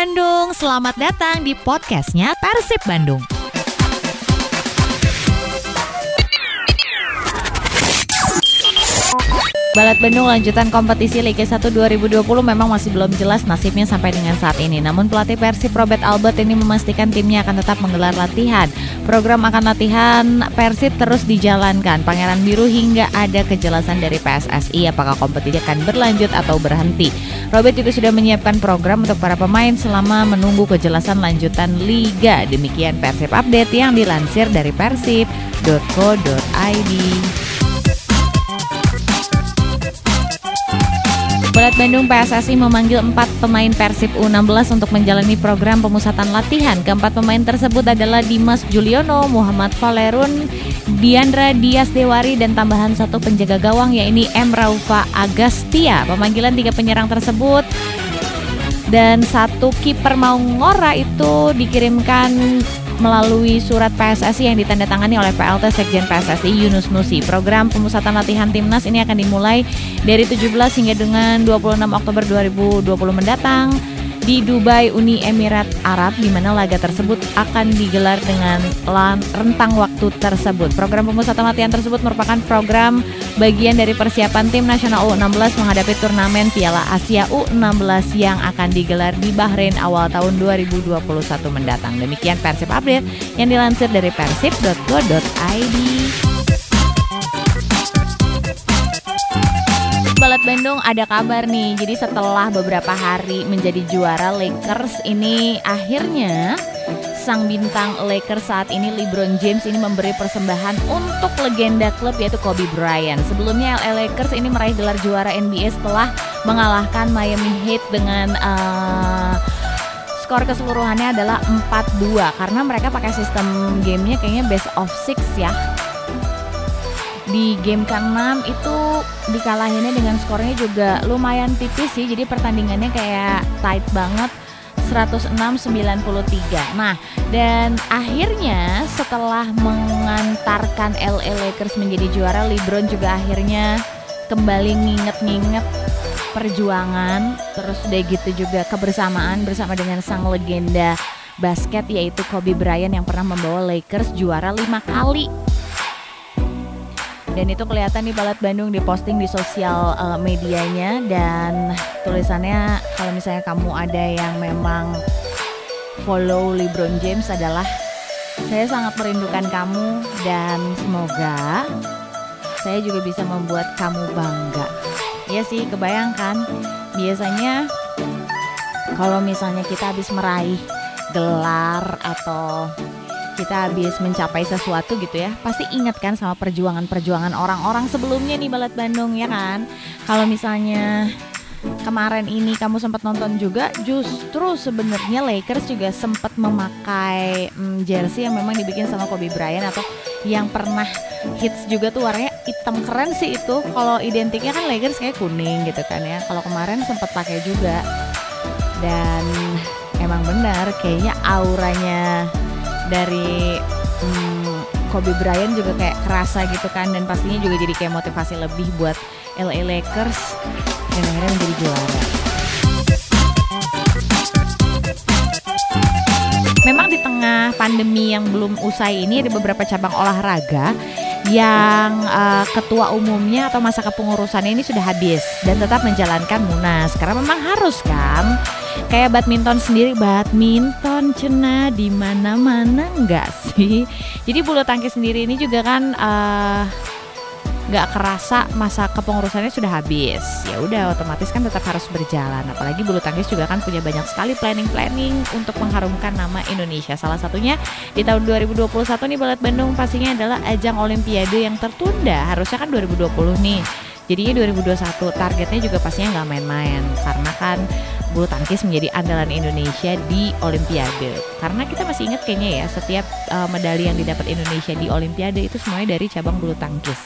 Bandung, selamat datang di podcastnya Persib Bandung. Balat Bandung lanjutan kompetisi Liga 1 2020 memang masih belum jelas nasibnya sampai dengan saat ini. Namun pelatih Persib Robert Albert ini memastikan timnya akan tetap menggelar latihan. Program akan latihan Persib terus dijalankan. Pangeran Biru hingga ada kejelasan dari PSSI apakah kompetisi akan berlanjut atau berhenti. Robert juga sudah menyiapkan program untuk para pemain selama menunggu kejelasan lanjutan liga. Demikian Persib update yang dilansir dari persib.co.id. Balat Bandung PSSI memanggil empat pemain Persib U16 untuk menjalani program pemusatan latihan. Keempat pemain tersebut adalah Dimas Juliono, Muhammad Valerun, Diandra Dias Dewari, dan tambahan satu penjaga gawang yaitu M. Raufa Agastia. Pemanggilan tiga penyerang tersebut dan satu kiper Maungora itu dikirimkan melalui surat PSSI yang ditandatangani oleh PLT Sekjen PSSI Yunus Nusi. Program pemusatan latihan timnas ini akan dimulai dari 17 hingga dengan 26 Oktober 2020 mendatang di Dubai Uni Emirat Arab di mana laga tersebut akan digelar dengan rentang waktu tersebut. Program pemusatan latihan tersebut merupakan program bagian dari persiapan tim nasional U16 menghadapi turnamen Piala Asia U16 yang akan digelar di Bahrain awal tahun 2021 mendatang. Demikian Persib Update yang dilansir dari persib.co.id. Balat Bandung ada kabar nih. Jadi setelah beberapa hari menjadi juara Lakers ini akhirnya sang bintang Lakers saat ini LeBron James ini memberi persembahan untuk legenda klub yaitu Kobe Bryant. Sebelumnya LA Lakers ini meraih gelar juara NBA setelah mengalahkan Miami Heat dengan uh, skor keseluruhannya adalah 4-2 karena mereka pakai sistem gamenya kayaknya best of six ya di game ke-6 itu dikalahinnya dengan skornya juga lumayan tipis sih. Jadi pertandingannya kayak tight banget 106-93 Nah dan akhirnya setelah mengantarkan LA Lakers menjadi juara LeBron juga akhirnya kembali nginget-nginget perjuangan terus udah gitu juga kebersamaan bersama dengan sang legenda basket yaitu Kobe Bryant yang pernah membawa Lakers juara lima kali dan itu kelihatan di Balat Bandung diposting di sosial uh, medianya dan tulisannya kalau misalnya kamu ada yang memang follow LeBron James adalah saya sangat merindukan kamu dan semoga saya juga bisa membuat kamu bangga. Ya sih, kebayangkan biasanya kalau misalnya kita habis meraih gelar atau kita habis mencapai sesuatu gitu ya pasti ingat kan sama perjuangan-perjuangan orang-orang sebelumnya nih Balat Bandung ya kan? Kalau misalnya kemarin ini kamu sempat nonton juga justru sebenarnya Lakers juga sempat memakai mm, jersey yang memang dibikin sama Kobe Bryant atau yang pernah hits juga tuh warnanya hitam keren sih itu. Kalau identiknya kan Lakers kayak kuning gitu kan ya. Kalau kemarin sempat pakai juga. Dan emang benar kayaknya auranya dari hmm, Kobe Bryant juga kayak kerasa gitu kan dan pastinya juga jadi kayak motivasi lebih buat LA Lakers dan akhirnya menjadi juara. Memang di tengah pandemi yang belum usai ini ada beberapa cabang olahraga yang uh, ketua umumnya atau masa kepengurusannya ini sudah habis dan tetap menjalankan munas. Karena memang harus kan kayak badminton sendiri badminton cena di mana mana enggak sih? Jadi bulu tangkis sendiri ini juga kan uh, nggak kerasa masa kepengurusannya sudah habis. Ya udah otomatis kan tetap harus berjalan. Apalagi bulu tangkis juga kan punya banyak sekali planning planning untuk mengharumkan nama Indonesia. Salah satunya di tahun 2021 nih Balat Bandung pastinya adalah ajang Olimpiade yang tertunda. Harusnya kan 2020 nih Jadinya 2021 targetnya juga pastinya nggak main-main karena kan bulu tangkis menjadi andalan Indonesia di Olimpiade. Karena kita masih ingat kayaknya ya setiap uh, medali yang didapat Indonesia di Olimpiade itu semuanya dari cabang bulu tangkis.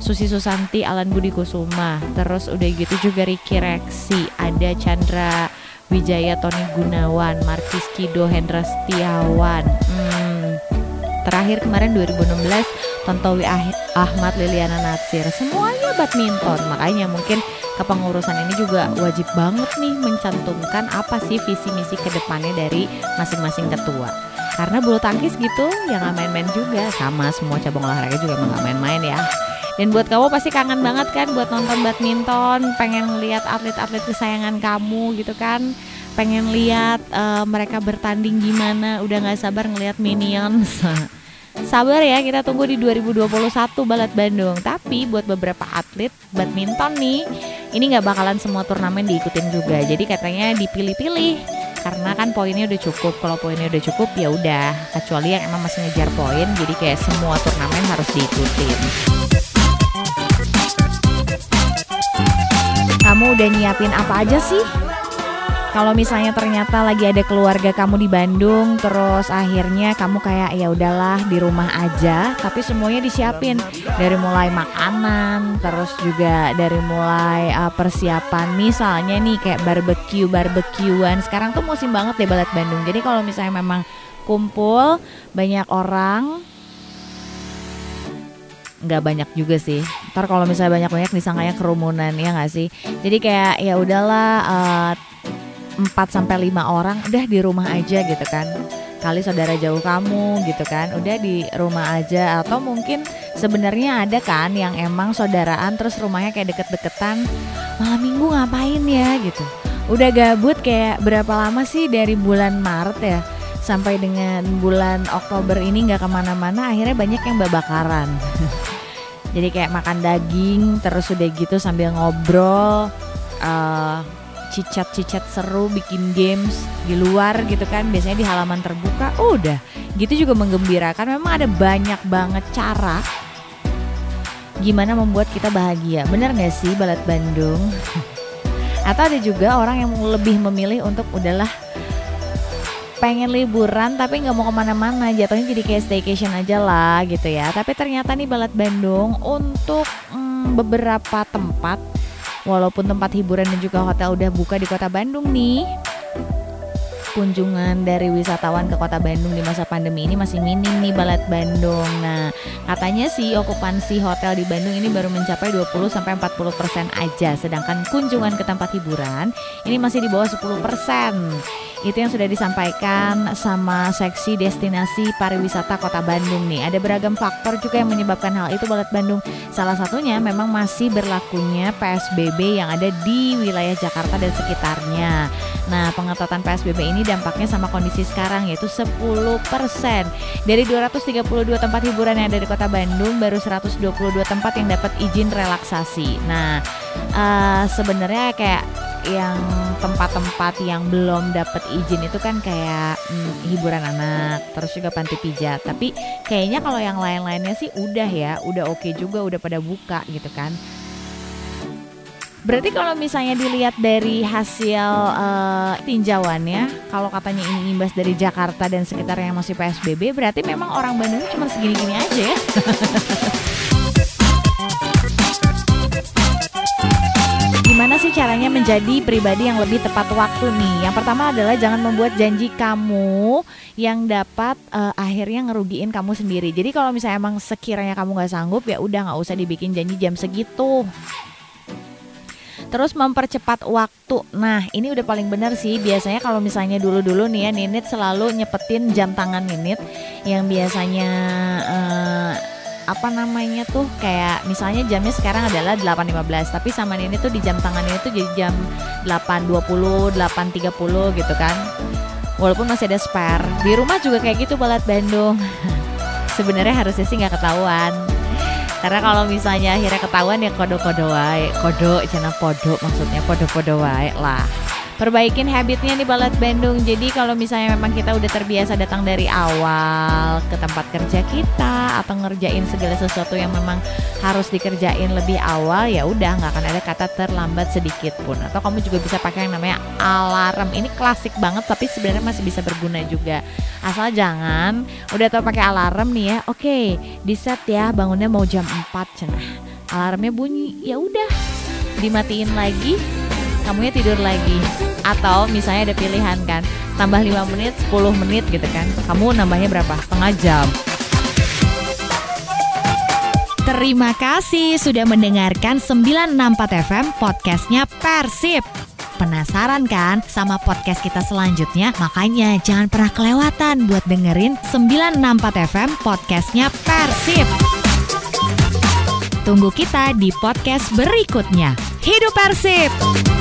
Susi Susanti, Alan Budi Kusuma, terus udah gitu juga Ricky Reksi, ada Chandra Wijaya, Tony Gunawan, Markis Kido, Hendra Setiawan. Hmm, terakhir kemarin 2016 Tontowi Ahmad Liliana Natsir semuanya badminton makanya mungkin kepengurusan ini juga wajib banget nih mencantumkan apa sih visi misi ke depannya dari masing-masing ketua. Karena bulu tangkis gitu ya nggak main-main juga sama semua cabang olahraga juga nggak main-main ya. Dan buat kamu pasti kangen banget kan buat nonton badminton, pengen lihat atlet-atlet kesayangan kamu gitu kan pengen lihat uh, mereka bertanding gimana udah nggak sabar ngelihat Minions Sabar ya, kita tunggu di 2021 Balat Bandung. Tapi buat beberapa atlet badminton nih, ini nggak bakalan semua turnamen diikutin juga. Jadi katanya dipilih-pilih karena kan poinnya udah cukup. Kalau poinnya udah cukup ya udah, kecuali yang emang masih ngejar poin. Jadi kayak semua turnamen harus diikutin. Kamu udah nyiapin apa aja sih kalau misalnya ternyata lagi ada keluarga kamu di Bandung terus akhirnya kamu kayak ya udahlah di rumah aja. Tapi semuanya disiapin. Dari mulai makanan terus juga dari mulai uh, persiapan. Misalnya nih kayak barbecue barbekyuan sekarang tuh musim banget deh balat Bandung. Jadi kalau misalnya memang kumpul banyak orang nggak banyak juga sih. Ntar kalau misalnya banyak-banyak disangkanya kerumunan ya nggak sih. Jadi kayak ya udahlah uh, 4 sampai 5 orang udah di rumah aja gitu kan. Kali saudara jauh kamu gitu kan, udah di rumah aja atau mungkin sebenarnya ada kan yang emang saudaraan terus rumahnya kayak deket-deketan malam minggu ngapain ya gitu. Udah gabut kayak berapa lama sih dari bulan Maret ya sampai dengan bulan Oktober ini nggak ke mana-mana akhirnya banyak yang babakaran. Jadi kayak makan daging terus udah gitu sambil ngobrol uh, cicat-cicat seru bikin games di luar gitu kan. Biasanya di halaman terbuka udah. Gitu juga menggembirakan. Memang ada banyak banget cara gimana membuat kita bahagia. Bener gak sih balat Bandung? Atau ada juga orang yang lebih memilih untuk udahlah pengen liburan tapi nggak mau ke mana-mana. Jatuhnya jadi kayak staycation aja lah gitu ya. Tapi ternyata nih balat Bandung untuk hmm, beberapa tempat Walaupun tempat hiburan dan juga hotel udah buka di kota Bandung nih, kunjungan dari wisatawan ke kota Bandung di masa pandemi ini masih minim nih Balat Bandung. Nah, katanya sih okupansi hotel di Bandung ini baru mencapai 20 sampai 40% aja, sedangkan kunjungan ke tempat hiburan ini masih di bawah 10%. Itu yang sudah disampaikan sama seksi destinasi pariwisata Kota Bandung nih. Ada beragam faktor juga yang menyebabkan hal itu Balat Bandung. Salah satunya memang masih berlakunya PSBB yang ada di wilayah Jakarta dan sekitarnya. Nah, pengetatan PSBB ini dampaknya sama kondisi sekarang yaitu 10%. Dari 232 tempat hiburan yang ada di Kota Bandung baru 122 tempat yang dapat izin relaksasi. Nah, uh, sebenarnya kayak yang tempat-tempat yang belum dapat izin itu kan kayak hmm, hiburan anak, terus juga panti pijat. Tapi kayaknya kalau yang lain-lainnya sih udah ya, udah oke okay juga, udah pada buka gitu kan. Berarti kalau misalnya dilihat dari hasil uh, tinjauannya, kalau katanya ini imbas dari Jakarta dan sekitarnya masih PSBB, berarti memang orang Bandung cuma segini-gini aja ya. Gimana sih caranya menjadi pribadi yang lebih tepat waktu nih? Yang pertama adalah jangan membuat janji kamu yang dapat uh, akhirnya ngerugiin kamu sendiri. Jadi kalau misalnya emang sekiranya kamu nggak sanggup ya udah nggak usah dibikin janji jam segitu. Terus mempercepat waktu. Nah, ini udah paling benar sih. Biasanya kalau misalnya dulu-dulu nih ya Ninit selalu nyepetin jam tangan Ninit yang biasanya uh, apa namanya tuh kayak misalnya jamnya sekarang adalah 8.15 tapi sama ini tuh di jam tangan ini tuh jadi jam 8.20 8.30 gitu kan. Walaupun masih ada spare. Di rumah juga kayak gitu balat Bandung. Sebenarnya harusnya sih nggak ketahuan. Karena kalau misalnya akhirnya ketahuan ya kodo-kodo wae. Kodo cina podo maksudnya podo-podo wae lah perbaikin habitnya nih Balat Bandung. Jadi kalau misalnya memang kita udah terbiasa datang dari awal ke tempat kerja kita atau ngerjain segala sesuatu yang memang harus dikerjain lebih awal ya udah nggak akan ada kata terlambat sedikit pun. Atau kamu juga bisa pakai yang namanya alarm. Ini klasik banget tapi sebenarnya masih bisa berguna juga. Asal jangan udah tau pakai alarm nih ya. Oke, di set ya bangunnya mau jam 4 cenah. Alarmnya bunyi, ya udah dimatiin lagi kamunya tidur lagi atau misalnya ada pilihan kan tambah 5 menit 10 menit gitu kan kamu nambahnya berapa setengah jam Terima kasih sudah mendengarkan 964 FM podcastnya Persib. Penasaran kan sama podcast kita selanjutnya? Makanya jangan pernah kelewatan buat dengerin 964 FM podcastnya Persib. Tunggu kita di podcast berikutnya. Hidup Persib!